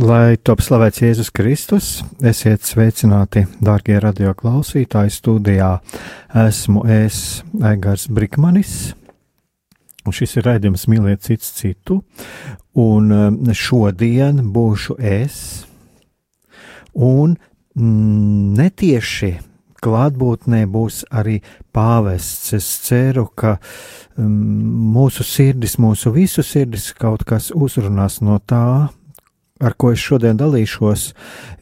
Lai top slavēts Jēzus Kristus, esiet sveicināti, darbie radioklausītāji. Studijā esmu es, Egars Brikmanis, un šis ir raidījums Mīliet cits citu. Un um, šodien būšu es, un mm, netieši klātbūtnē būs arī pāvests. Es ceru, ka um, mūsu sirdis, mūsu visu sirdis kaut kas uzrunās no tā ar ko es šodien dalīšos,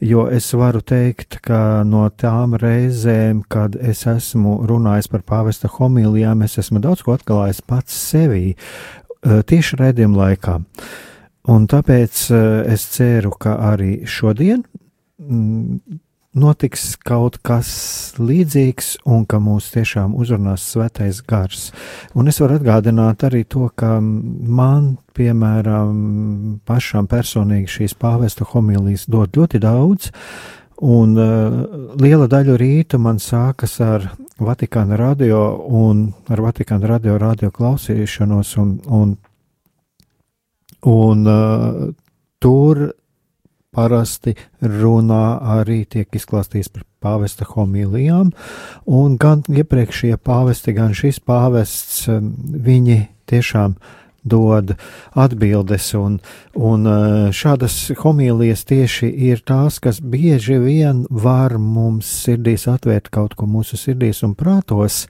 jo es varu teikt, ka no tām reizēm, kad es esmu runājis par pāvesta homilijām, es esmu daudz ko atklājis pats sevī, eh, tieši redzējuma laikā. Un tāpēc eh, es ceru, ka arī šodien mm, notiks kaut kas līdzīgs un ka mūs tiešām uzrunās svētais gars. Un es varu atgādināt arī to, ka man, piemēram, pašam personīgi šīs pāvesta homilijas dod ļoti daudz, un uh, liela daļa rīta man sākas ar Vatikāna radio un ar Vatikāna radio radio klausīšanos, un, un, un uh, tur parasti runā arī tiek izklāstīts par pāvesta homilijām, un gan iepriekšējie pāvesti, gan šis pāvests, um, viņi tiešām dod atbildes, un, un uh, šādas homīlijas tieši ir tās, kas bieži vien var mums sirdīs atvērt kaut ko mūsu sirdīs un prātos,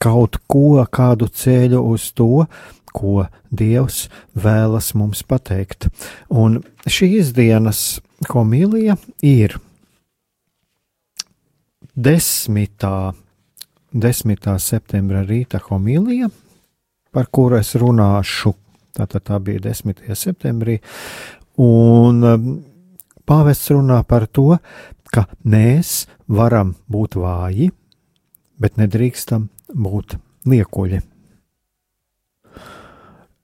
kaut ko, kādu ceļu uz to, ko Dievs vēlas mums pateikt. Un šīs dienas homīlija ir desmitā, 10. septembra rīta homīlija, par kuru es runāšu. Tātad tā bija 10. septembrī. Un um, pāvests runā par to, ka mēs varam būt vāji, bet nedrīkstam būt liekuļi.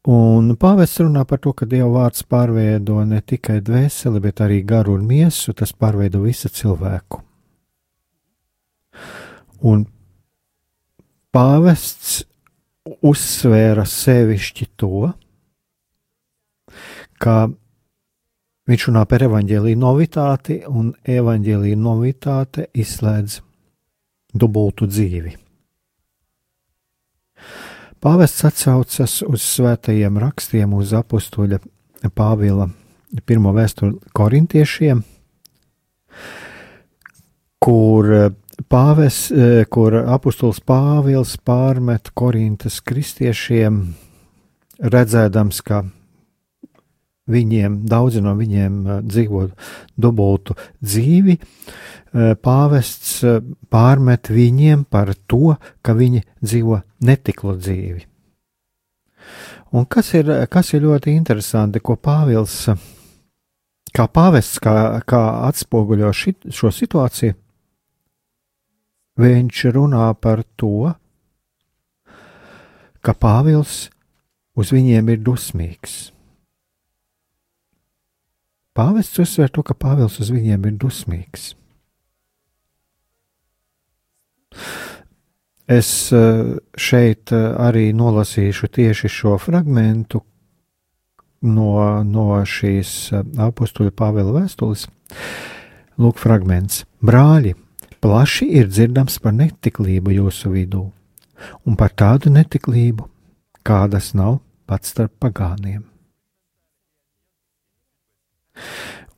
Un pāvests runā par to, ka Dieva vārds pārveido ne tikai dvēseli, bet arī garu un miesu, tas pārveido visu cilvēku. Un pāvests uzsvēra sevišķi to, ka viņš runā par evaņģēlīju novitāti, un evaņģēlīja novitāte izslēdz dubultu dzīvi. Pāvests atsaucas uz svētajiem rakstiem, uz apstuļa Pāvila pirmo vēstuli korintiešiem, kur pāves, kur apustulis Pāvils pārmet Korintas kristiešiem, redzēdams, ka viņiem, daudzi no viņiem dzīvo dubultu dzīvi, pāvests pārmet viņiem par to, ka viņi dzīvo netiklu dzīvi. Un kas ir, kas ir ļoti interesanti, ko Pāvils, kā pāvests, kā, kā atspoguļo šit, šo situāciju, viņš runā par to, ka Pāvils uz viņiem ir dusmīgs. Pāvests uzsver to, ka Pāvils uz viņiem ir dusmīgs. Es eh, šeit eh, arī nolasīšu tieši šo fragmentu no, no šīs eh, apakstuļa Pāvila vēstules. Lūk, fragments. Brāļi, plaši ir dzirdams par netiklību jūsu vidū, un par tādu netiklību, kādas nav pats starp pagāniem.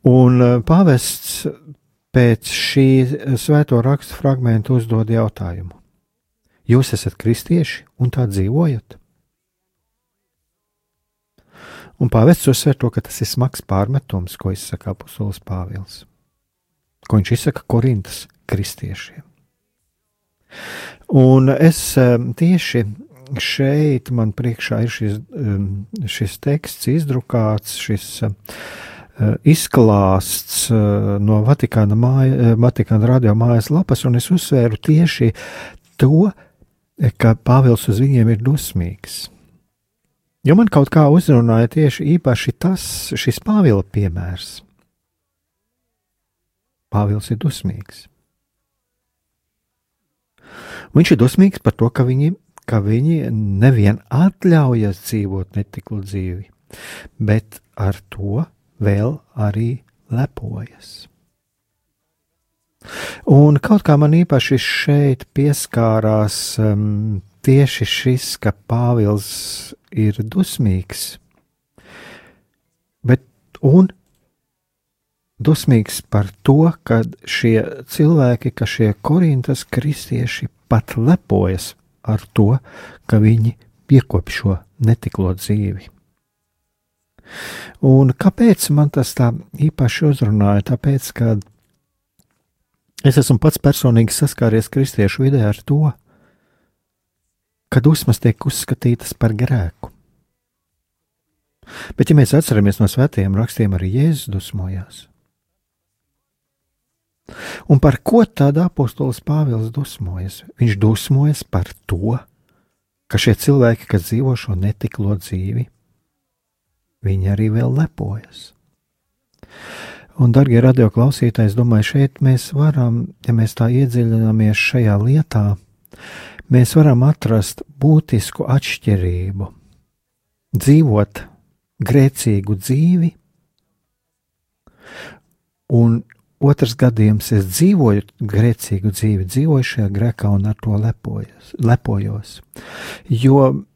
Un pāvests pēc šī svēto rakstu fragmenta uzdod jautājumu: Jūs esat kristieši un tā dzīvojat? Un pāvests uzsver to, ka tas ir smags pārmetums, ko izsaka apustulis Pāvils, ko viņš izsaka Korintas kristiešiem. Un es tieši šeit man priekšā ir šis, šis teksts izdrukāts, šis izklāsts no Vatikāna, māja, Vatikāna radio mājas lapas, un es uzsvēru tieši to, ka Pāvils uz viņiem ir dusmīgs. Jo man kaut kā uzrunāja tieši īpaši tas, šis Pāvila piemērs. Pāvils ir dusmīgs. Viņš ir dusmīgs par to, ka viņi, ka viņi nevien atļaujas dzīvot netiklu dzīvi, bet ar to vēl arī lepojas. Un kaut kā man īpaši šeit pieskārās um, tieši šis, ka Pāvils ir dusmīgs, bet un dusmīgs par to, ka šie cilvēki, ka šie korintas kristieši pat lepojas ar to, ka viņi piekopj šo netiklo dzīvi. Un kāpēc man tas tā īpaši uzrunāja? Tāpēc, ka es esmu pats personīgi saskāries kristiešu vidē ar to, ka dusmas tiek uzskatītas par grēku. Bet, ja mēs atceramies no svētajiem rakstiem, arī Jēzus dusmojās. Un par ko tad apostols Pāvils dusmojas? Viņš dusmojas par to, ka šie cilvēki, kas dzīvo šo netiklo dzīvi, viņi arī vēl lepojas. Un, darbie radioklausītāji, es domāju, šeit mēs varam, ja mēs tā iedziļināmies šajā lietā, mēs varam atrast būtisku atšķirību. Dzīvot grēcīgu dzīvi, un otrs gadījums, es dzīvoju grēcīgu dzīvi, dzīvoju šajā grēkā un ar to lepojos. lepojos. Jo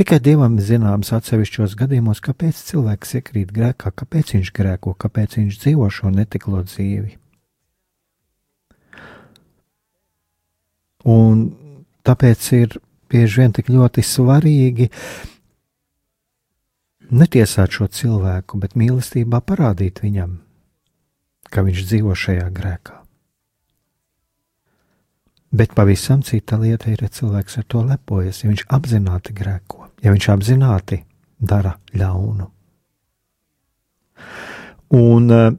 tikai Dievam zināms atsevišķos gadījumos, kāpēc cilvēks iekrīt grēkā, kāpēc viņš grēko, kāpēc viņš dzīvo šo netiklo dzīvi. Un Tāpēc ir bieži vien tik ļoti svarīgi netiesāt šo cilvēku, bet mīlestībā parādīt viņam, ka viņš dzīvo šajā grēkā. Bet pavisam cita lieta ir, ja cilvēks ar to lepojas, ja viņš apzināti grēko, ja viņš apzināti dara ļaunu. Un eh,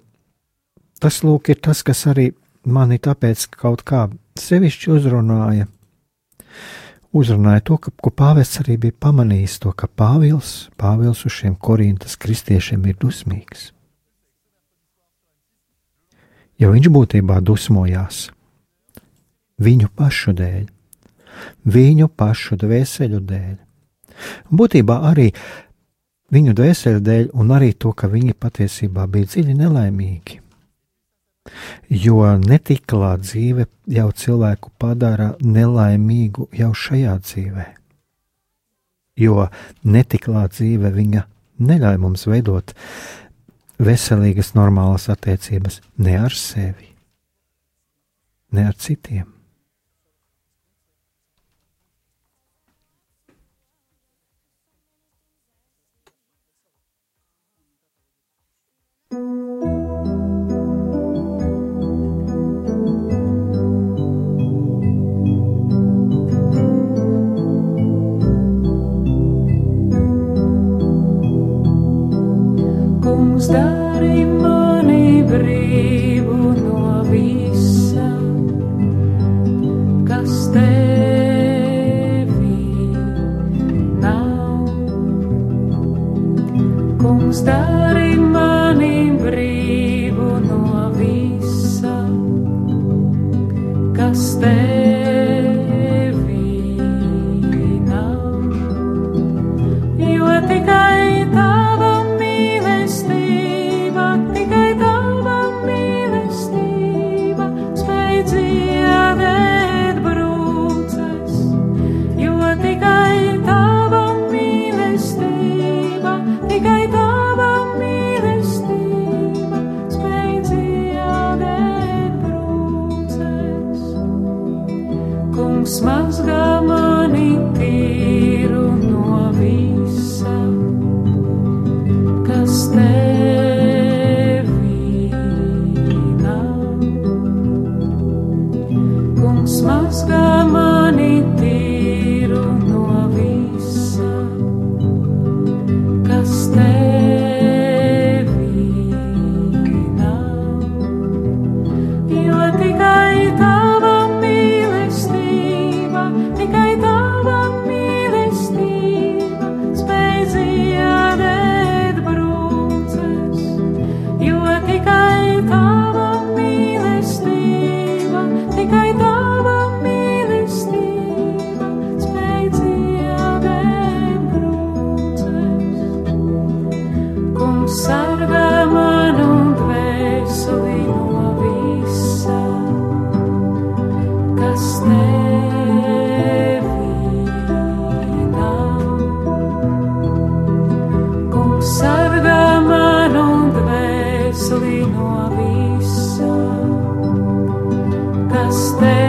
tas, lūk, ir tas, kas arī mani tāpēc kaut kā sevišķi uzrunāja uzrunāja to, ka, ko pāvests arī bija pamanījis, to, ka Pāvils, Pāvils uz šiem korintas kristiešiem ir dusmīgs. Jo viņš būtībā dusmojās viņu pašu dēļ, viņu pašu dvēseļu dēļ. Būtībā arī viņu dvēseļu dēļ, un arī to, ka viņi patiesībā bija dziļi nelaimīgi. Jo netiklā dzīve jau cilvēku padara nelaimīgu jau šajā dzīvē. Jo netiklā dzīve viņa neļauj mums veidot veselīgas, normālas attiecības ne ar sevi, ne ar citiem. dari mani brīvu no visa, kas tevi nav. Kungs, dari mani brīvu no visa, kas tevi nav. no visa, kas te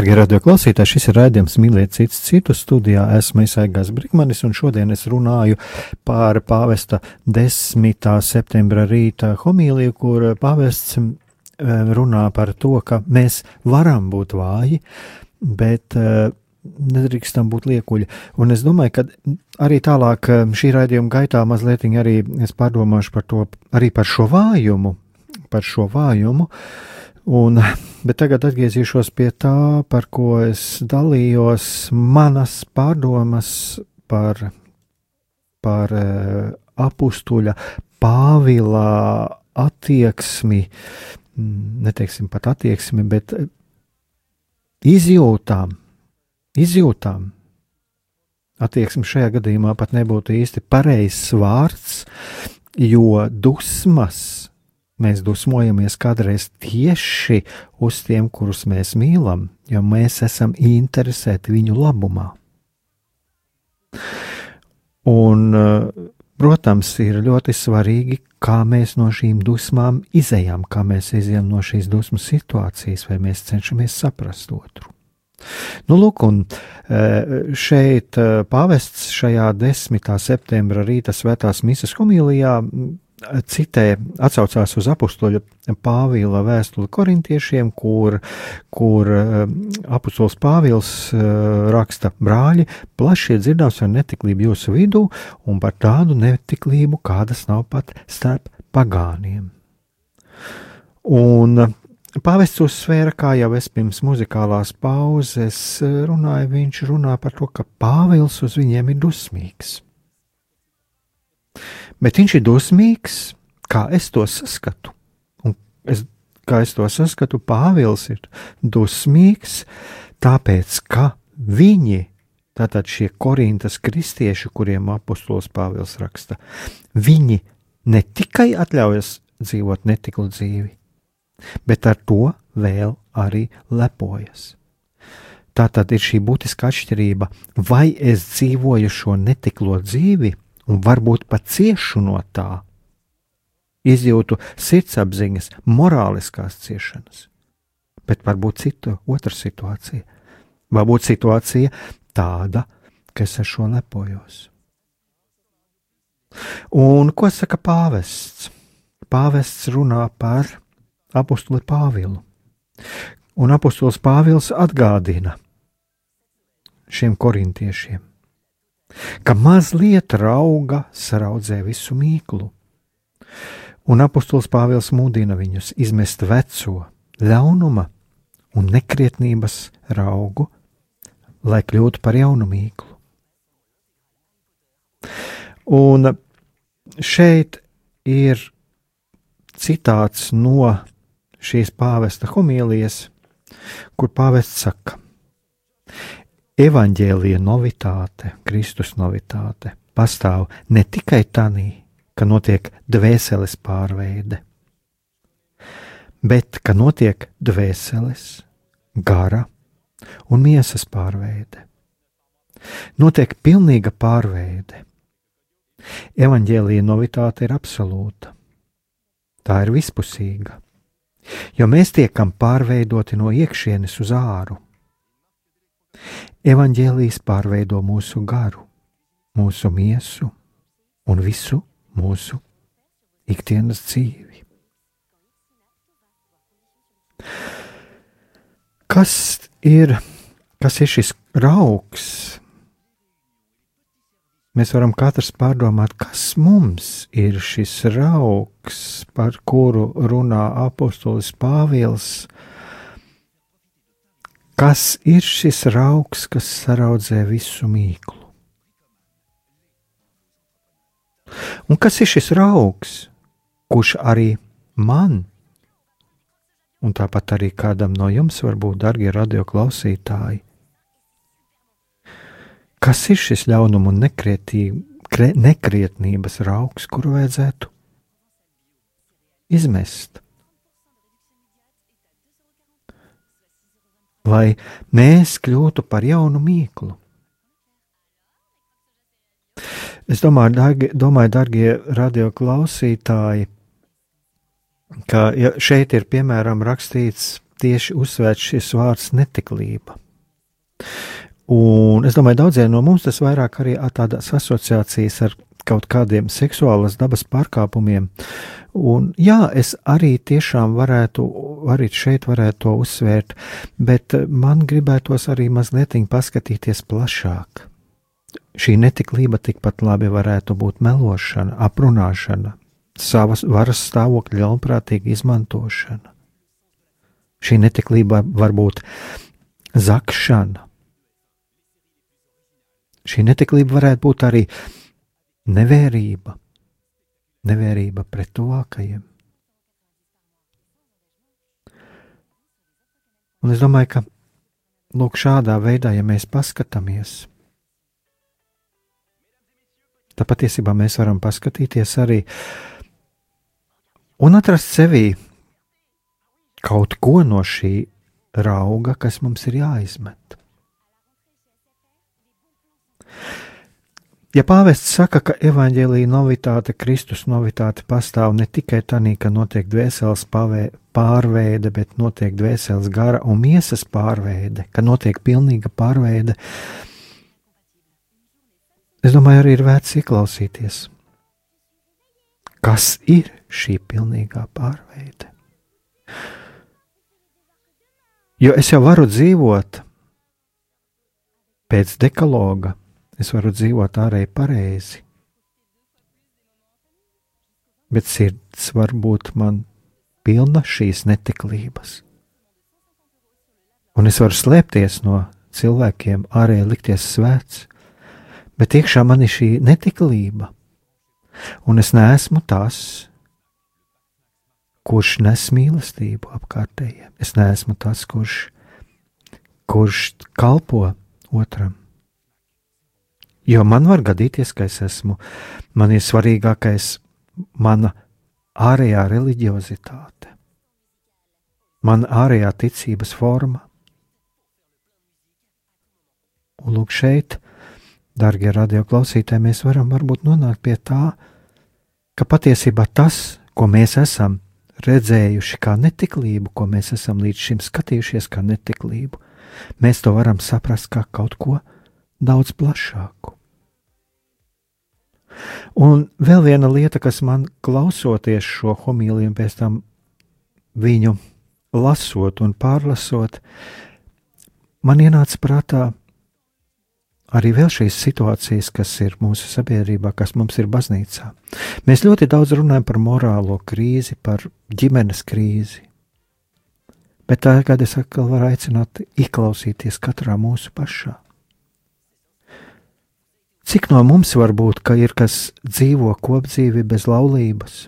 Darbie radioklausītāji, šis ir raidījums Mīlēt citus citu studijā. Esmu Aigās Brikmanis, un šodien es runāju par pāvesta 10. septembra rīta homīliju, kur pāvests eh, runā par to, ka mēs varam būt vāji, bet uh, nedrīkstam būt liekuļi. Un es domāju, ka arī tālāk eh, šī raidījuma gaitā mazliet arī es pārdomāšu par to, arī par šo vājumu, par šo vājumu. Uh, Un, bet tagad atgriezīšos pie tā, par ko es dalījos, manas pārdomas par, par uh, apstuļa Pāvila attieksmi, mm, neteiksim pat attieksmi, bet izjūtām, izjūtām. Attieksme šajā gadījumā pat nebūtu īsti pareizs vārds, jo dusmas Mēs dusmojamies kādreiz tieši uz tiem, kurus mēs mīlam, jo mēs esam interesēti viņu labumā. Un, protams, ir ļoti svarīgi, kā mēs no šīm dusmām izējām, kā mēs izējām no šīs dusmu situācijas, vai mēs cenšamies saprast otru. Nu, lūk, un šeit pāvests šajā 10. septembra rīta svētās misas homilijā citē, atsaucās uz apakstoļa Pāvila vēstuli korintiešiem, kur, kur um, apustulis Pāvils uh, raksta: Brāļi, plaši ir dzirdams ar netiklību jūsu vidū, un par tādu netiklību, kādas nav pat starp pagāniem. Un Pāvests uzsvēra, kā jau es pirms muzikālās pauzes runāju, viņš runā par to, ka Pāvils uz viņiem ir dusmīgs bet viņš ir dusmīgs, kā es to saskatu. Un es, kā es to saskatu, Pāvils ir dusmīgs, tāpēc, ka viņi, tātad šie korintas kristieši, kuriem apustulis Pāvils raksta, viņi ne tikai atļaujas dzīvot netiklu dzīvi, bet ar to vēl arī lepojas. Tā tad ir šī būtiska atšķirība, vai es dzīvoju šo netiklo dzīvi, un varbūt pat ciešu no tā, izjūtu sirdsapziņas, morāliskās ciešanas, bet varbūt cita, otra situācija. Varbūt situācija tāda, ka es ar šo lepojos. Un ko saka pāvests? Pāvests runā par apakstuli Pāvilu. Un apustulis Pāvils atgādina šiem korintiešiem, ka mazliet rauga saraudzē visu mīklu. Un apustulis Pāvils mūdina viņus izmest veco, ļaunuma un nekrietnības raugu, lai kļūtu par jaunu mīklu. Un šeit ir citāts no šīs pāvesta homīlijas, kur pāvests saka: Evanģēlija novitāte, Kristus novitāte pastāv ne tikai tanī, ka notiek dvēseles pārveide, bet ka notiek dvēseles, gara un miesas pārveide. Notiek pilnīga pārveide. Evanģēlīja novitāte ir absolūta. Tā ir vispusīga, jo mēs tiekam pārveidoti no iekšienes uz āru. Evanģēlījis pārveido mūsu garu, mūsu miesu un visu mūsu ikdienas dzīvi. Kas ir, kas ir šis rauks, Mēs varam katrs pārdomāt, kas mums ir šis rauks, par kuru runā apustulis Pāvils. Kas ir šis rauks, kas saraudzē visu mīklu? Un kas ir šis rauks, kurš arī man, un tāpat arī kādam no jums, varbūt, darbie radioklausītāji, Kas ir šis ļaunuma un nekrietnības rauks, kuru vajadzētu izmest? Lai mēs kļūtu par jaunu mīklu. Es domāju, dargi, domāju darbie radioklausītāji, ka ja šeit ir piemēram rakstīts tieši uzsvērts šis vārds netiklība. Un es domāju, daudziem no mums tas vairāk arī tādas asociācijas ar kaut kādiem seksuālas dabas pārkāpumiem. Un, jā, es arī tiešām varētu, arī šeit varētu to uzsvērt, bet man gribētos arī mazliet paskatīties plašāk. Šī netiklība tikpat labi varētu būt melošana, aprunāšana, savas varas stāvokļa ļaunprātīga izmantošana. Šī netiklība var būt zakšana, Šī netiklība varētu būt arī nevērība, nevērība pret tuvākajiem. Un es domāju, ka lūk, šādā veidā, ja mēs paskatāmies, tad patiesībā mēs varam paskatīties arī un atrast sevī kaut ko no šī rauga, kas mums ir jāizmet. Ja pāvests saka, ka evaņģēlīja novitāte, Kristus novitāte pastāv ne tikai tādā, ka notiek dvēseles pārveide, bet notiek dvēseles gara un miesas pārveide, ka notiek pilnīga pārveide, es domāju, arī ir vērts ieklausīties. Kas ir šī pilnīgā pārveide? Jo es jau varu dzīvot pēc dekaloga, es varu dzīvot ārēji pareizi, bet sirds var būt man pilna šīs netiklības. Un es varu slēpties no cilvēkiem, ārēji likties svēts, bet iekšā man ir šī netiklība, un es neesmu tas, kurš nes mīlestību apkārtējiem. Es neesmu tas, kurš, kurš kalpo otram. Jo man var gadīties, ka es esmu, man ir svarīgākais mana ārējā reliģiozitāte, mana ārējā ticības forma. Un lūk, šeit, darbie radioklausītāji, mēs varam varbūt nonākt pie tā, ka patiesībā tas, ko mēs esam redzējuši kā netiklību, ko mēs esam līdz šim skatījušies kā netiklību, mēs to varam saprast kā kaut ko daudz plašāku. Un vēl viena lieta, kas man klausoties šo homīliju, pēc tam viņu lasot un pārlasot, man ienāca prātā arī šīs situācijas, kas ir mūsu sabiedrībā, kas mums ir baznīcā. Mēs ļoti daudz runājam par morālo krīzi, par ģimenes krīzi. Bet tagad es atkal varu aicināt, ieklausīties katrā mūsu pašā. Cik no mums var būt, ka ir kas dzīvo kopdzīvi bez laulības?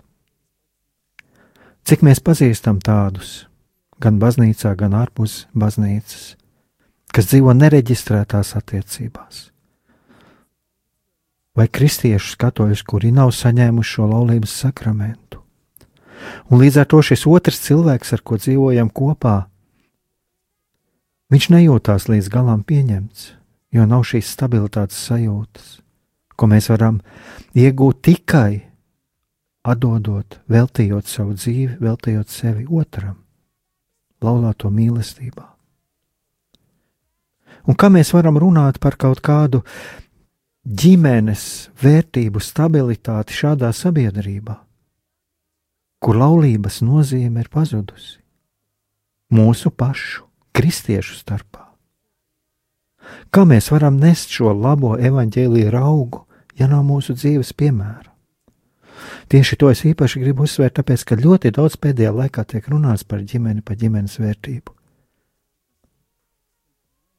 Cik mēs pazīstam tādus, gan baznīcā, gan ārpus baznīcas, kas dzīvo nereģistrētās attiecībās. Vai kristiešu skatojas, kuri nav saņēmuši šo laulības sakramentu. Un līdz ar to šis otrs cilvēks, ar ko dzīvojam kopā, viņš nejūtās līdz galam pieņemts, jo nav šīs stabilitātes sajūtas, ko mēs varam iegūt tikai atdodot, veltījot savu dzīvi, veltījot sevi otram, laulāto mīlestībā. Un kā mēs varam runāt par kaut kādu ģimenes vērtību stabilitāti šādā sabiedrībā, kur laulības nozīme ir pazudusi mūsu pašu, kristiešu starpā? Kā mēs varam nest šo labo evaņģēlīju augu, ja nav mūsu dzīves piemēra? Tieši to es īpaši gribu uzsvērt, tāpēc, ka ļoti daudz pēdējā laikā tiek runāts par ģimeni, par ģimenes vērtību.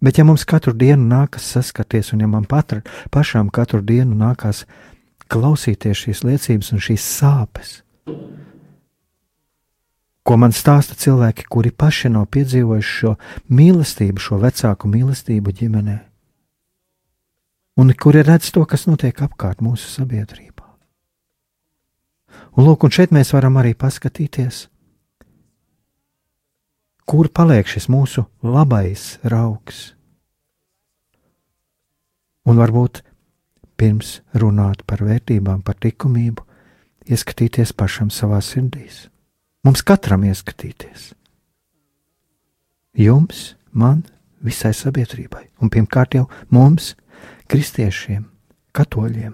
Bet, ja mums katru dienu nākas saskaties, un ja man patra, pašām katru dienu nākās klausīties šīs liecības un šīs sāpes, ko man stāsta cilvēki, kuri paši nav piedzīvojuši šo mīlestību, šo vecāku mīlestību ģimenē, un kuri redz to, kas notiek apkārt mūsu sabiedrībā. Un, lūk, un šeit mēs varam arī paskatīties, kur paliek šis mūsu labais raugs. Un varbūt pirms runāt par vērtībām, par likumību, ieskatīties pašam savā sirdīs. Mums katram ieskatīties. Jums, man, visai sabiedrībai, un pirmkārt jau mums, kristiešiem, katoļiem.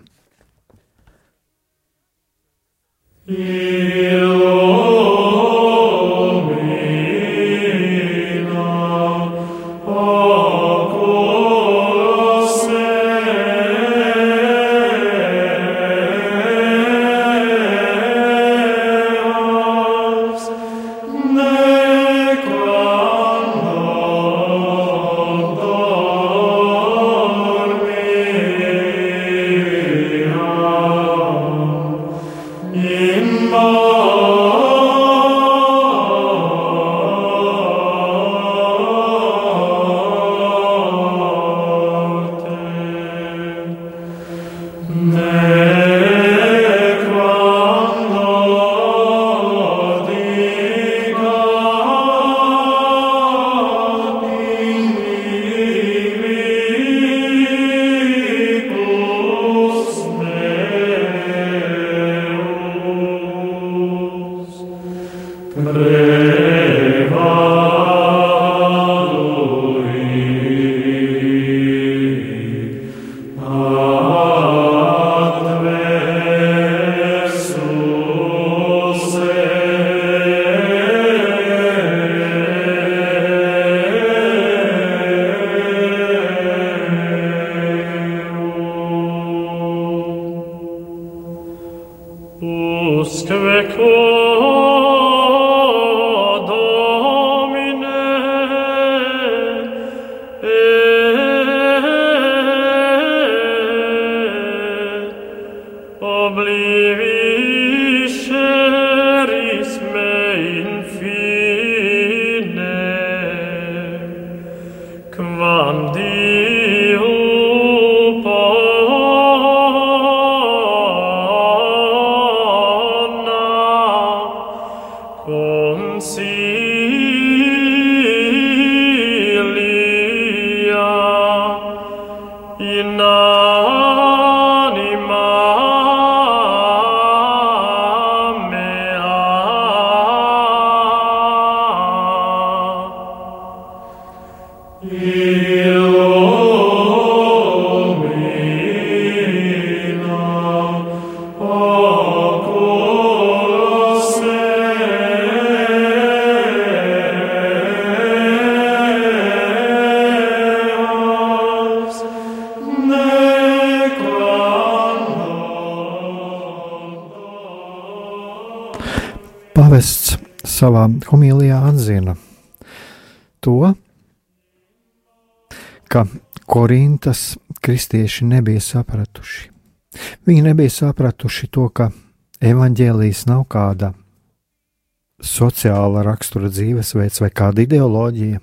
Ilgo. savā homīlijā atzina to, ka Korintas kristieši nebija sapratuši. Viņi nebija sapratuši to, ka evaņģēlijas nav kāda sociāla rakstura dzīvesveids vai kāda ideoloģija.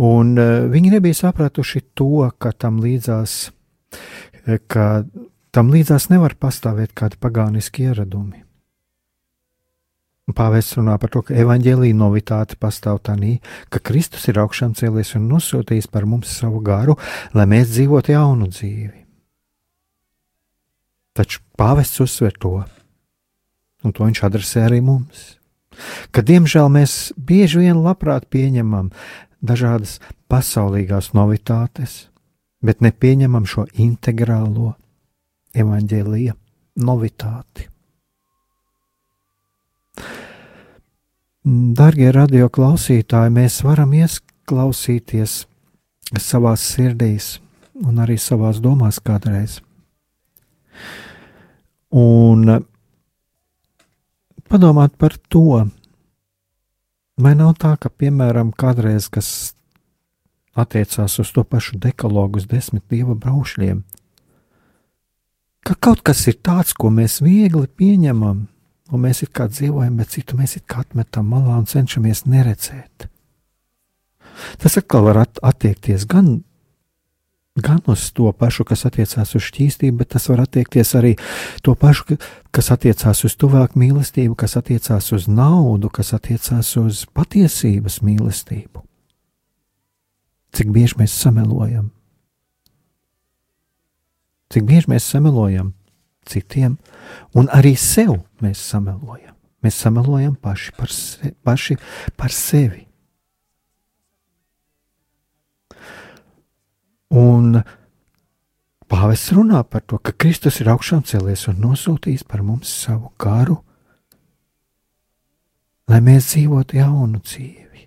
Un uh, viņi nebija sapratuši to, ka tam līdzās, ka tam līdzās nevar pastāvēt kādi pagāniski ieradumi. Pāvests runā par to, ka evaņģēlīja novitāte pastāv tādā, ka Kristus ir augšām cēlies un nosūtījis par mums savu garu, lai mēs dzīvotu jaunu dzīvi. Taču pāvests uzsver to, un to viņš adresē arī mums, ka diemžēl mēs bieži vien labprāt pieņemam dažādas pasaulīgās novitātes, bet nepieņemam šo integrālo evaņģēlīja novitāti. Darbie radio klausītāji, mēs varam ieklausīties savā sirdīs un arī savās domās kādreiz. Un padomāt par to, vai nav tā, ka, piemēram, kādreiz, kas attiecās uz to pašu dekalogu, uz desmit dieva braušļiem, ka kaut kas ir tāds, ko mēs viegli pieņemam, un mēs it kā dzīvojam, bet citu mēs it kā atmetam malā un cenšamies neredzēt. Tas atkal var at attiekties gan, gan uz to pašu, kas attiecās uz šķīstību, bet tas var attiekties arī to pašu, kas attiecās uz tuvāku mīlestību, kas attiecās uz naudu, kas attiecās uz patiesības mīlestību. Cik bieži mēs samelojam? Cik bieži mēs samelojam? citiem, un arī sev mēs samelojam. Mēs samelojam paši par, se, paši par sevi. Un pāvests runā par to, ka Kristus ir augšām cēlies un nosūtījis par mums savu garu, lai mēs dzīvotu jaunu dzīvi.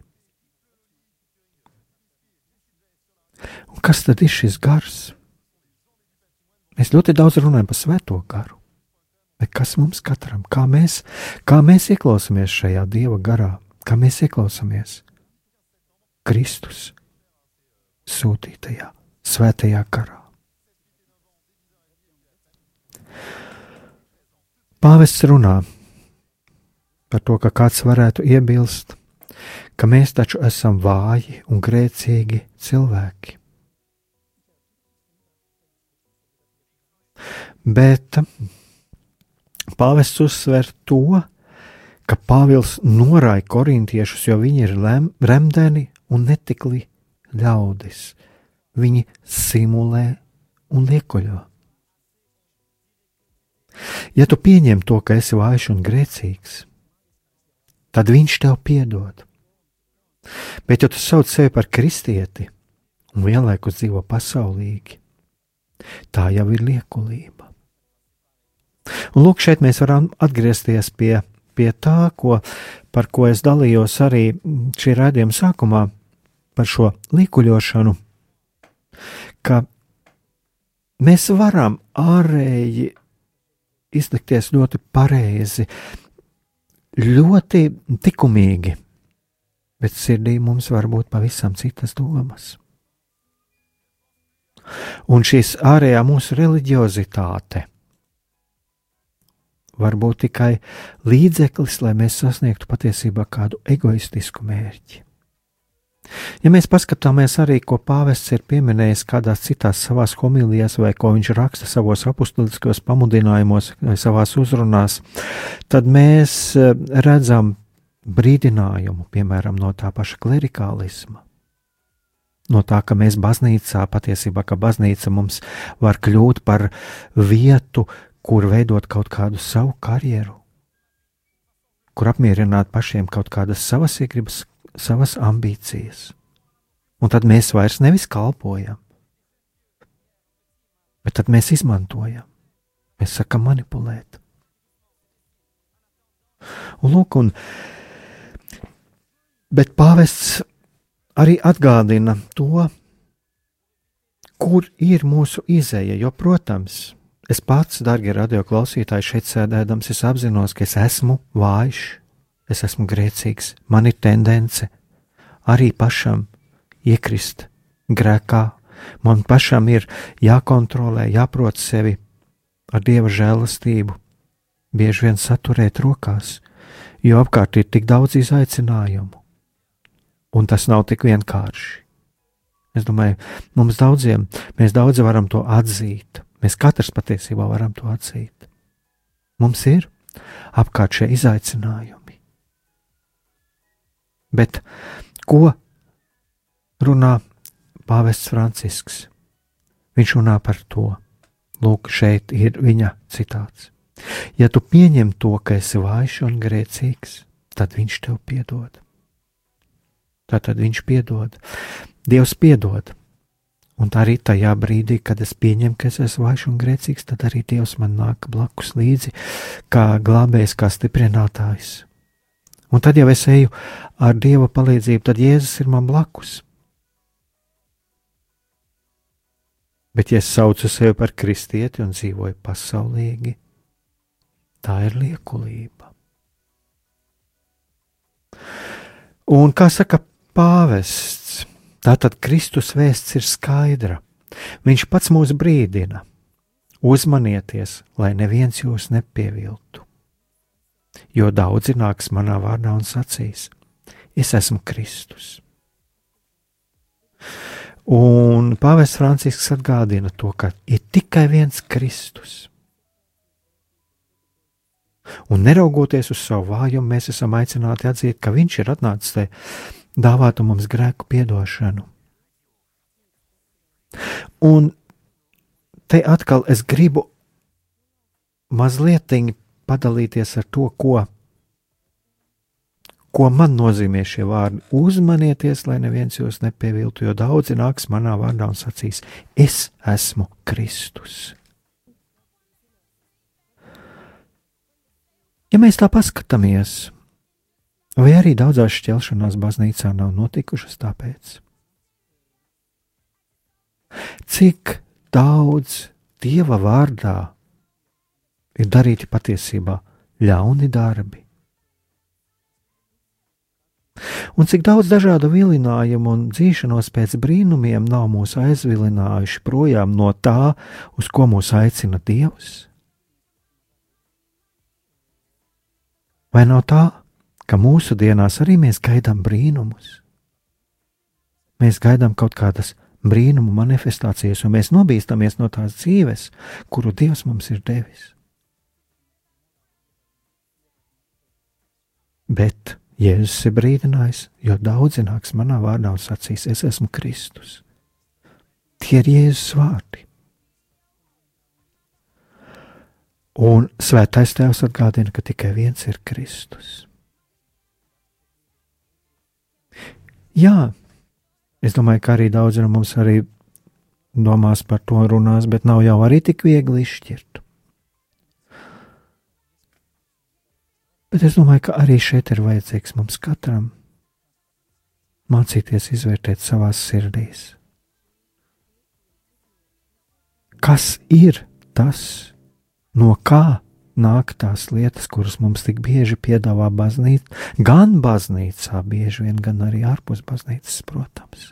Un kas tad ir šis gars? Mēs ļoti daudz runājam par svēto garu. Bet kas mums katram, kā mēs, kā mēs ieklausāmies šajā dieva garā, kā mēs ieklausāmies Kristus sūtītajā svētajā karā? Pāvests runā par to, ka kāds varētu iebilst, ka mēs taču esam vāji un grēcīgi cilvēki. Bet pāvests uzsver to, ka Pāvils norāja korintiešus, jo viņi ir lem, remdeni un netikli ļaudis. Viņi simulē un liekuļo. Ja tu pieņem to, ka esi vājš un grēcīgs, tad viņš tev piedod. Bet, ja tu sauc sevi par kristieti un vienlaikus dzīvo pasaulīgi, tā jau ir liekulība. Un lūk, šeit mēs varam atgriezties pie, pie tā, ko, par ko es dalījos arī šī raidījuma sākumā, par šo līkuļošanu, ka mēs varam ārēji izlikties ļoti pareizi, ļoti likumīgi, bet sirdī mums var būt pavisam citas domas. Un šīs ārējā mūsu reliģiozitāte var būt tikai līdzeklis, lai mēs sasniegtu patiesībā kādu egoistisku mērķi. Ja mēs paskatāmies arī, ko pāvests ir pieminējis kādās citās savās homilijās, vai ko viņš raksta savos apustuliskos pamudinājumos vai savās uzrunās, tad mēs eh, redzam brīdinājumu, piemēram, no tā paša klerikālisma. No tā, ka mēs baznīcā patiesībā, ka baznīca mums var kļūt par vietu, kur veidot kaut kādu savu karjeru, kur apmierināt pašiem kaut kādas savas iegribas, savas ambīcijas. Un tad mēs vairs nevis kalpojam, bet tad mēs izmantojam, mēs sakam manipulēt. Un lūk, un, bet pāvests arī atgādina to, kur ir mūsu izēja, jo, protams, Es pats, darbie radioklausītāji, šeit sēdēdams, es apzinos, ka es esmu vājš, es esmu grēcīgs, man ir tendence arī pašam iekrist grēkā. Man pašam ir jākontrolē, jāprot sevi ar dieva žēlastību, bieži vien saturēt rokās, jo apkārt ir tik daudz izaicinājumu, un tas nav tik vienkārši. Es domāju, mums daudziem, mēs daudzi varam to atzīt. Mēs katrs patiesībā varam to atzīt. Mums ir apkārt šie izaicinājumi. Bet ko runā Pāvests Francisks? Viņš runā par to. Lūk, šeit ir viņa citāts. Ja tu pieņem to, ka esi vājš un grēcīgs, tad viņš tev piedod. Tātad viņš piedod. Dievs piedod. Un arī tajā brīdī, kad es pieņemu, ka es esmu vājš un grēcīgs, tad arī Dievs man nāk blakus līdzi, kā glābējs, kā stiprinātājs. Un tad jau es eju ar Dieva palīdzību, tad Jēzus ir man blakus. Bet, ja es saucu sevi par kristieti un dzīvoju pasaulīgi, tā ir liekulība. Un kā saka pāvests, Tātad Kristus vēsts ir skaidra. Viņš pats mūs brīdina: uzmanieties, lai neviens jūs nepieviltu. Jo daudzi nāks manā vārdā un sacīs: Es esmu Kristus. Un Pāvests Francisks atgādina to, ka ir tikai viens Kristus. Un neraugoties uz savu vājumu, mēs esam aicināti atzīt, ka Viņš ir atnācis, lai dāvātu mums grēku piedošanu. Un te atkal es gribu mazliet padalīties ar to, ko, ko man nozīmē šie vārdi. Uzmanieties, lai neviens jūs nepieviltu, jo daudzi nāks manā vārdā un sacīs: Es esmu Kristus. Ja mēs tā paskatāmies, Vai arī daudzās šķelšanās baznīcā nav notikušas tāpēc? Cik daudz dieva vārdā ir darīti patiesībā ļauni darbi? Un cik daudz dažādu vilinājumu un dzīšanos pēc brīnumiem nav mūs aizvilinājuši projām no tā, uz ko mūs aicina Dievs? Vai nav tā, ka mūsu dienās arī mēs gaidām brīnumus. Mēs gaidām kaut kādas brīnumu manifestācijas, un mēs nobīstamies no tās dzīves, kuru Dievs mums ir devis. Bet Jēzus ir brīdinājis, jo daudzi nāks manā vārdā un sacīs, es esmu Kristus. Tie ir Jēzus vārdi. Un svētais tēvs atgādina, ka tikai viens ir Kristus. Jā, es domāju, ka arī daudzi no mums arī domās par to runās, bet nav jau arī tik viegli izšķirt. Bet es domāju, ka arī šeit ir vajadzīgs mums katram mācīties izvērtēt savās sirdīs. Kas ir tas, no kā nāk tās lietas, kuras mums tik bieži piedāvā baznīca, gan baznīcā, bieži vien, gan arī ārpus baznīcas, protams.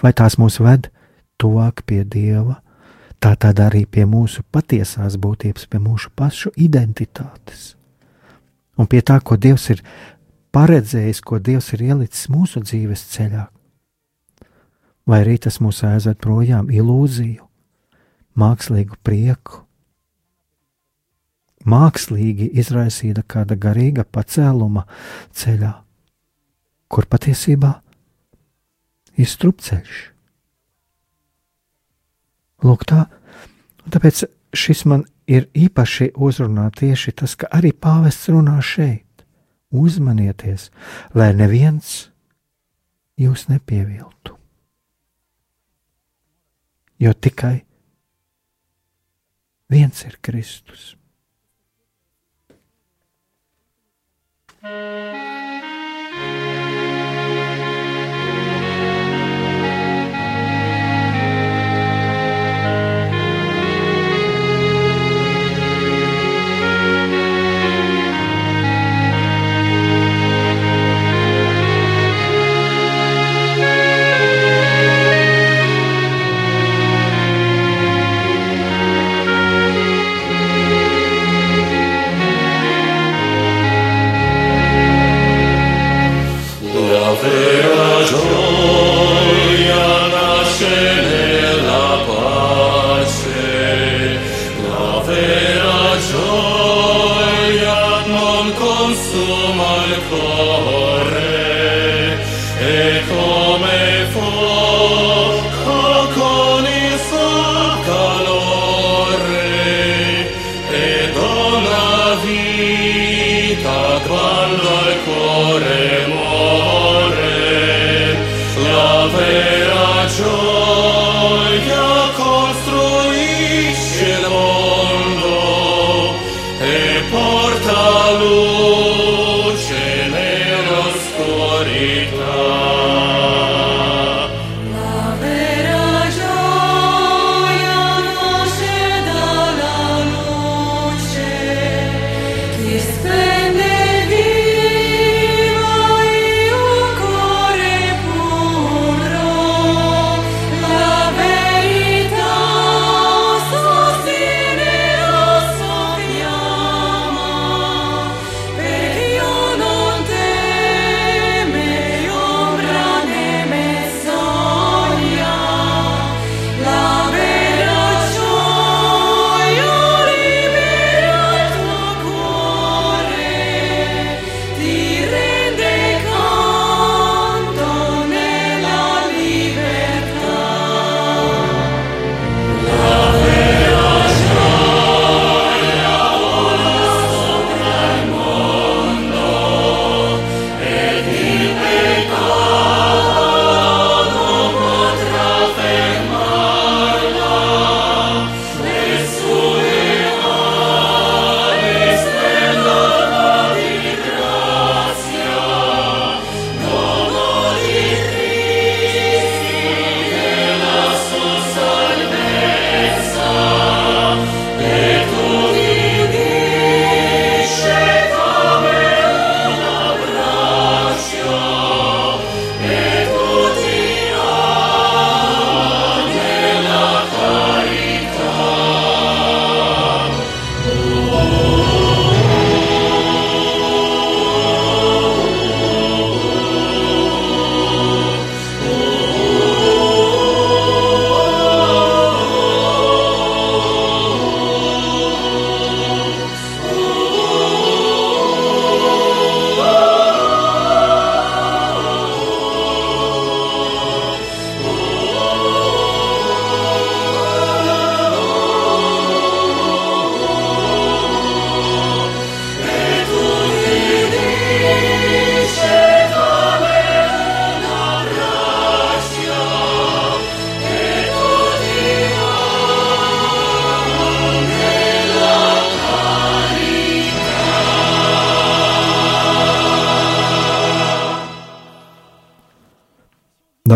Vai tās mūs ved tuvāk pie Dieva, tā tad arī pie mūsu patiesās būtības, pie mūsu pašu identitātes. Un pie tā, ko Dievs ir paredzējis, ko Dievs ir ielicis mūsu dzīves ceļā. Vai arī tas mūs aizved projām ilūziju, mākslīgu prieku, mākslīgi izraisīta kāda garīga pacēluma ceļā, kur patiesībā ir strupceļš. Lūk, tā, tāpēc šis man ir īpaši uzrunā tieši tas, ka arī pāvests runā šeit. Uzmanieties, lai neviens jūs nepieviltu. Jo tikai viens ir Kristus. despair.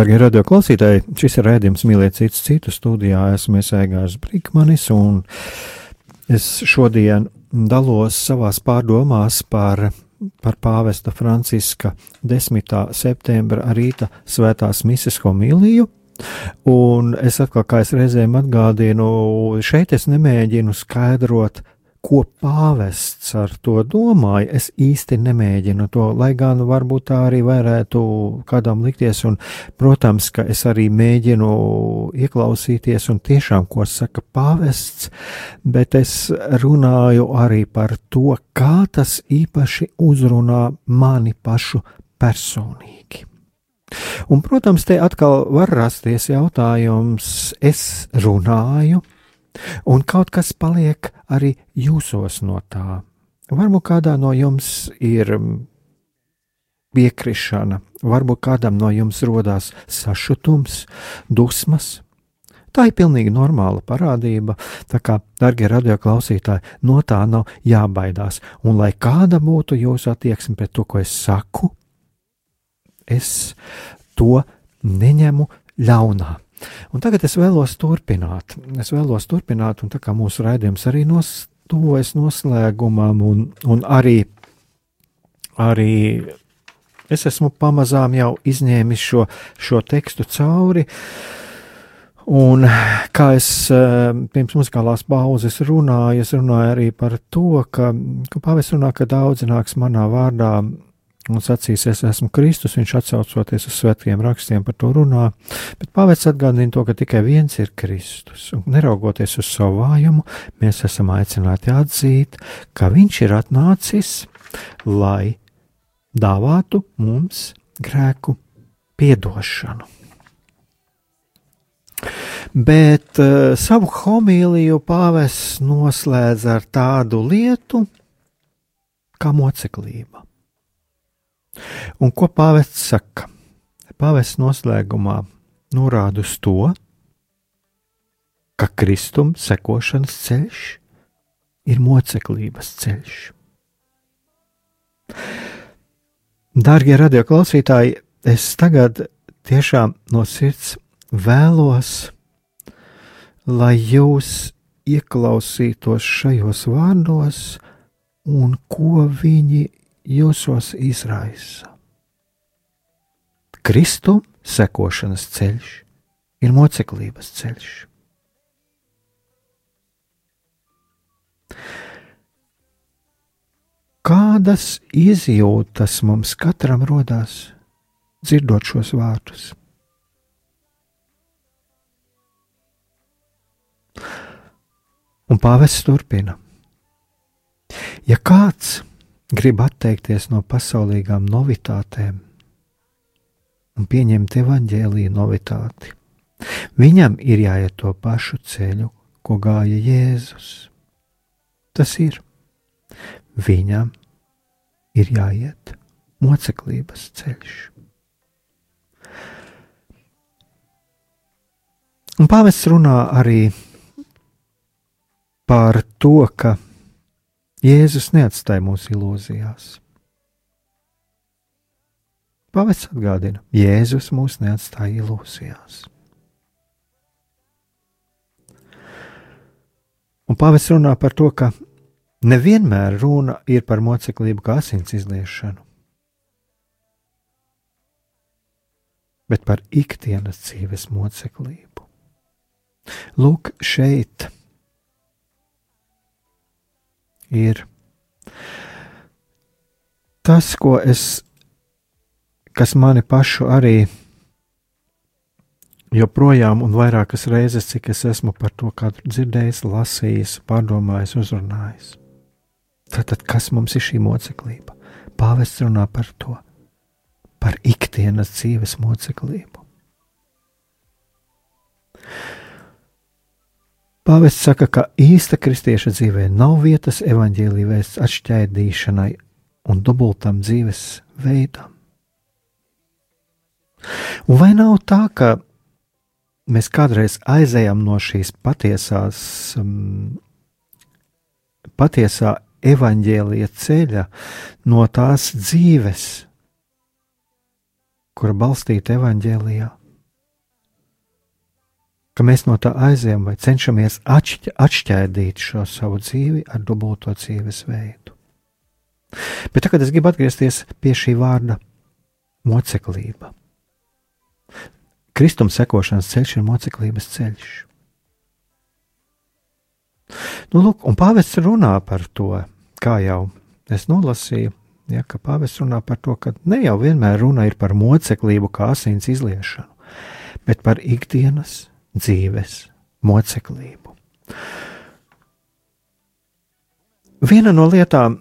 Darbie radio klausītāji, šis ir rādījums mīlēt citus citu studijā. Esmu Egārs Brīkmanis, un es šodien dalos savās pārdomās par, par pāvesta Franciska 10. septembra rīta svētās mises homīliju. Un es atkal, kā es reizēm atgādinu, šeit es nemēģinu skaidrot ko pāvests ar to domāja, es īsti nemēģinu to, lai gan varbūt tā arī varētu kādam likties, un, protams, ka es arī mēģinu ieklausīties un tiešām, ko saka pāvests, bet es runāju arī par to, kā tas īpaši uzrunā mani pašu personīgi. Un, protams, te atkal var rasties jautājums, es runāju, un kaut kas paliek arī jūsos no tā. Varbūt kādā no jums ir piekrišana, varbūt kādam no jums rodās sašutums, dusmas. Tā ir pilnīgi normāla parādība, tā kā, darbie radioklausītāji, no tā nav jābaidās. Un lai kāda būtu jūsu attieksme pret to, ko es saku, es to neņemu ļaunā. Un tagad es vēlos turpināt. Es vēlos turpināt, un tā kā mūsu raidījums arī nos, tuvojas noslēgumam, un, un arī, arī es esmu pamazām jau izņēmis šo, šo tekstu cauri. Un kā es eh, pirms muzikālās pauzes runāju, es runāju arī par to, ka, ka pāvis runā, ka daudzi nāks manā vārdā un sacīs, es esmu Kristus, viņš atsaucoties uz svētkiem rakstiem par to runā, bet pāvēc atgādina to, ka tikai viens ir Kristus, un neraugoties uz savu vājumu, mēs esam aicināti atzīt, ka viņš ir atnācis, lai dāvātu mums grēku piedošanu. Bet uh, savu homīliju pāvests noslēdz ar tādu lietu kā moceklība. Un ko pāvests saka? Pāvests noslēgumā norāda uz to, ka kristum sekošanas ceļš ir moceklības ceļš. Dārgie radioklausītāji, es tagad tiešām no sirds vēlos, lai jūs ieklausītos šajos vārdos un ko viņi jūsos izraisa. Kristum sekošanas ceļš ir moceklības ceļš. Kādas izjūtas mums katram rodās dzirdot šos vārdus? Un pāvests turpina. Ja kāds grib atteikties no pasaulīgām novitātēm un pieņemt evaņģēlīju novitāti, viņam ir jāiet to pašu ceļu, ko gāja Jēzus. Tas ir. Viņam ir jāiet moceklības ceļš. Un pāvests runā arī par to, ka Jēzus neatstāja mūsu ilūzijās. Pāvests atgādina, Jēzus mūs neatstāja ilūzijās. Un pāvests runā par to, ka nevienmēr runa ir par moceklību kā asins izliešanu, bet par ikdienas dzīves moceklību. Lūk, šeit ir tas, ko es, kas mani pašu arī joprojām un vairākas reizes, cik es esmu par to dzirdējis, lasījis, pārdomājis, uzrunājis. Tātad, kas mums ir šī moceklība? Pāvests runā par to, par ikdienas dzīves moceklību. Pāvests saka, ka īsta kristieša dzīvē nav vietas evaņģēlīja vēsts atšķaidīšanai un dubultam dzīves veidam. Un vai nav tā, ka mēs kādreiz aizējam no šīs patiesās, um, patiesā evaņģēlīja ceļa, no tās dzīves, kura balstīta evaņģēlijā? Ka mēs no tā aizējām vai cenšamies atšķ atšķēdīt šo savu dzīvi ar dubulto dzīves veidu. Bet tagad es gribu atgriezties pie šī vārda moceklība. Kristuma sekošanas ceļš ir moceklības ceļš. Nu, lūk, un pāvests runā par to, kā jau es nolasīju, ja, ka pāvests runā par to, ka ne jau vienmēr runa ir par moceklību kā asins izliešanu, bet par ikdienas dzīves moceklību. Viena no lietām,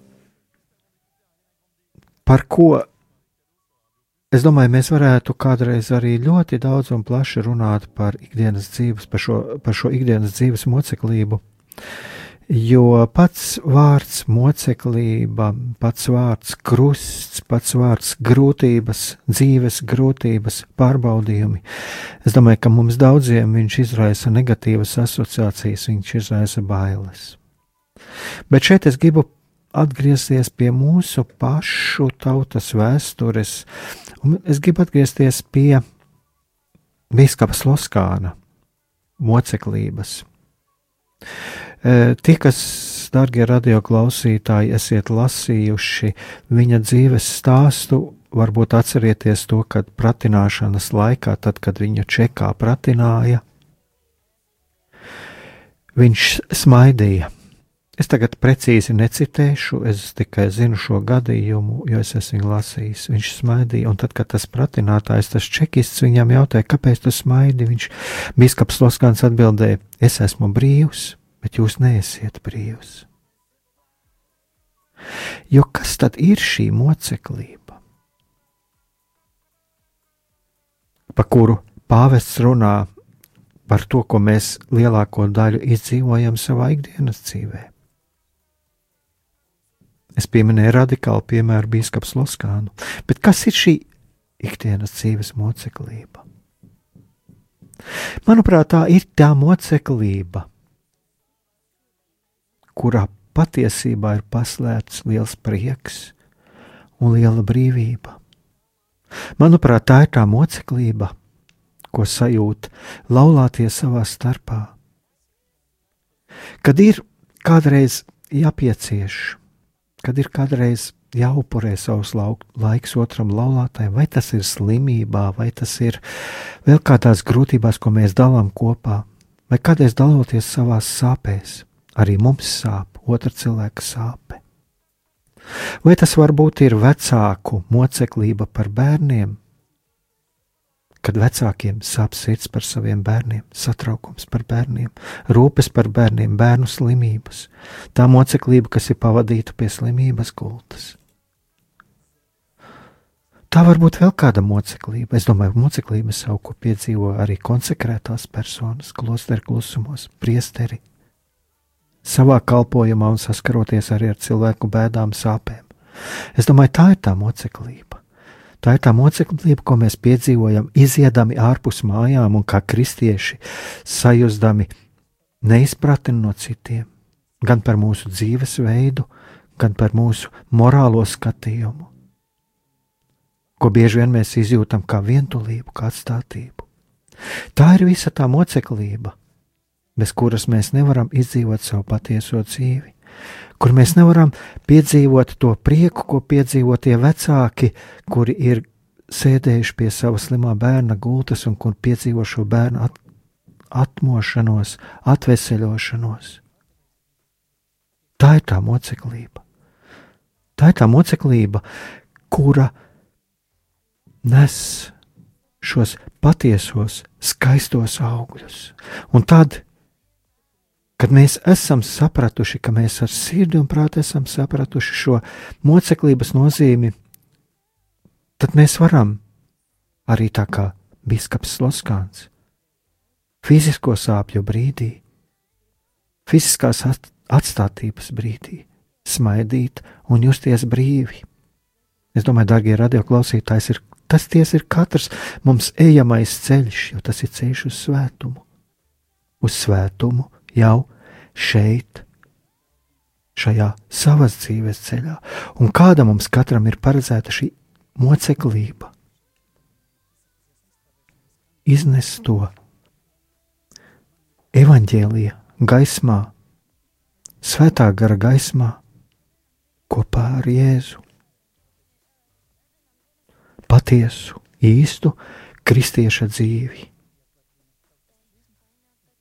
par ko es domāju, mēs varētu kādreiz arī ļoti daudz un plaši runāt par ikdienas dzīves, par šo, par šo ikdienas dzīves moceklību, Jo pats vārds moceklība, pats vārds krusts, pats vārds grūtības, dzīves grūtības, pārbaudījumi. Es domāju, ka mums daudziem viņš izraisa negatīvas asociācijas, viņš izraisa bailes. Bet šeit es gribu atgriezties pie mūsu pašu tautas vēstures, un es gribu atgriezties pie Bīskapa Sloskāna moceklības. Tie, kas, darbie radioklausītāji, esiet lasījuši viņa dzīves stāstu, varbūt atcerieties to, kad pratināšanas laikā, tad, kad viņu čekā pratināja, viņš smaidīja. Es tagad precīzi necitēšu, es tikai zinu šo gadījumu, jo es esmu lasījis. Viņš smaidīja, un tad, kad tas pratinātājs, tas čekists viņam jautāja, kāpēc tu smaidi, viņš biskups Loskans atbildēja, es esmu brīvs, bet jūs neesiet brīvs. Jo kas tad ir šī moceklība? Pa kuru pāvests runā par to, ko mēs lielāko daļu izdzīvojam savā ikdienas dzīvē. Es pieminēju radikālu piemēru Bīskaps Loskānu, bet kas ir šī ikdienas dzīves moceklība? Manuprāt, tā ir tā moceklība, kurā patiesībā ir paslēpts liels prieks un liela brīvība. Manuprāt, tā ir tā moceklība, ko sajūt laulātie savā starpā. Kad ir kādreiz jāpiecieš, kad ir kādreiz jāupurē savus laiks otram laulātājam, vai tas ir slimībā, vai tas ir vēl kādās grūtībās, ko mēs dalām kopā, vai kādreiz daloties savās sāpēs, arī mums sāp otra cilvēka sāpe. Vai tas varbūt ir vecāku moceklība par bērniem, kad vecākiem sāp sirds par saviem bērniem, satraukums par bērniem, rūpes par bērniem, bērnu slimības, tā moceklība, kas ir pavadīta pie slimības gultas. Tā var būt vēl kāda moceklība. Es domāju, ka moceklība savu, ko piedzīvo arī konsekrētās personas, klosteru klusumos, priesteri, savā kalpošanā un saskaroties arī ar cilvēku bēdām, sāpēm. Es domāju, tā ir tā moceklība. Tā ir tā moceklība, ko mēs piedzīvojam, iziedami ārpus mājām un kā kristieši sajūsdami neizpratni no citiem, gan par mūsu dzīvesveidu, gan par mūsu morālo skatījumu, ko bieži vien mēs izjūtam kā vientulību, kā atstātību. Tā ir visa tā moceklība, bez kuras mēs nevaram izdzīvot savu patieso dzīvi kur mēs nevaram piedzīvot to prieku, ko piedzīvo tie vecāki, kuri ir sēdējuši pie sava slimā bērna gultas un kur piedzīvo šo bērnu at atmošanos, atveseļošanos. Tā ir tā moceklība. Tā ir tā moceklība, kura nes šos patiesos, skaistos augļus. Un tad Kad mēs esam sapratuši, ka mēs ar sirdi un prātu esam sapratuši šo moceklības nozīmi, tad mēs varam arī tā kā biskups Loskāns fizisko sāpju brīdī, fiziskās atstātības brīdī, smaidīt un justies brīvi. Es domāju, darbie radioklausītāji, ir, tas ties ir katrs mums ejamais ceļš, jo tas ir ceļš uz svētumu. Uz svētumu jau šeit, šajā savas dzīves ceļā, un kāda mums katram ir paredzēta šī moceklība. Iznest to evaņģēlīja gaismā, svētā gara gaismā, kopā ar Jēzu. Patiesu, īstu kristieša dzīvi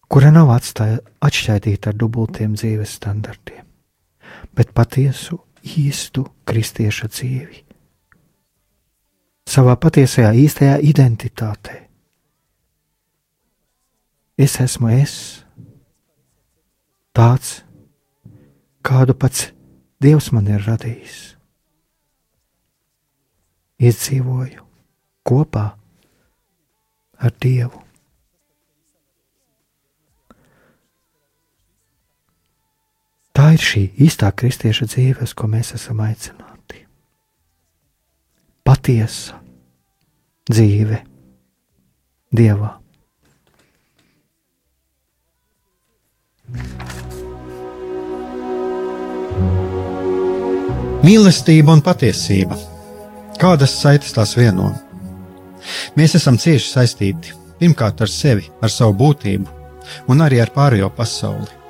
kura nav atstāja, atšķaidīta ar dubultiem dzīves standartiem, bet patiesu, īstu kristieša dzīvi. Savā patiesajā, īstajā identitātē. Es esmu es, tāds, kādu pats Dievs man ir radījis. Iedzīvoju kopā ar Dievu. Tā ir šī īstā kristieša dzīve, uz ko mēs esam aicināti. Patiesa dzīve Dievā. Mīlestība un patiesība. Kādas saites tās vieno? Mēs esam cieši saistīti pirmkārt ar sevi, ar savu būtību, un arī ar pārējo pasauli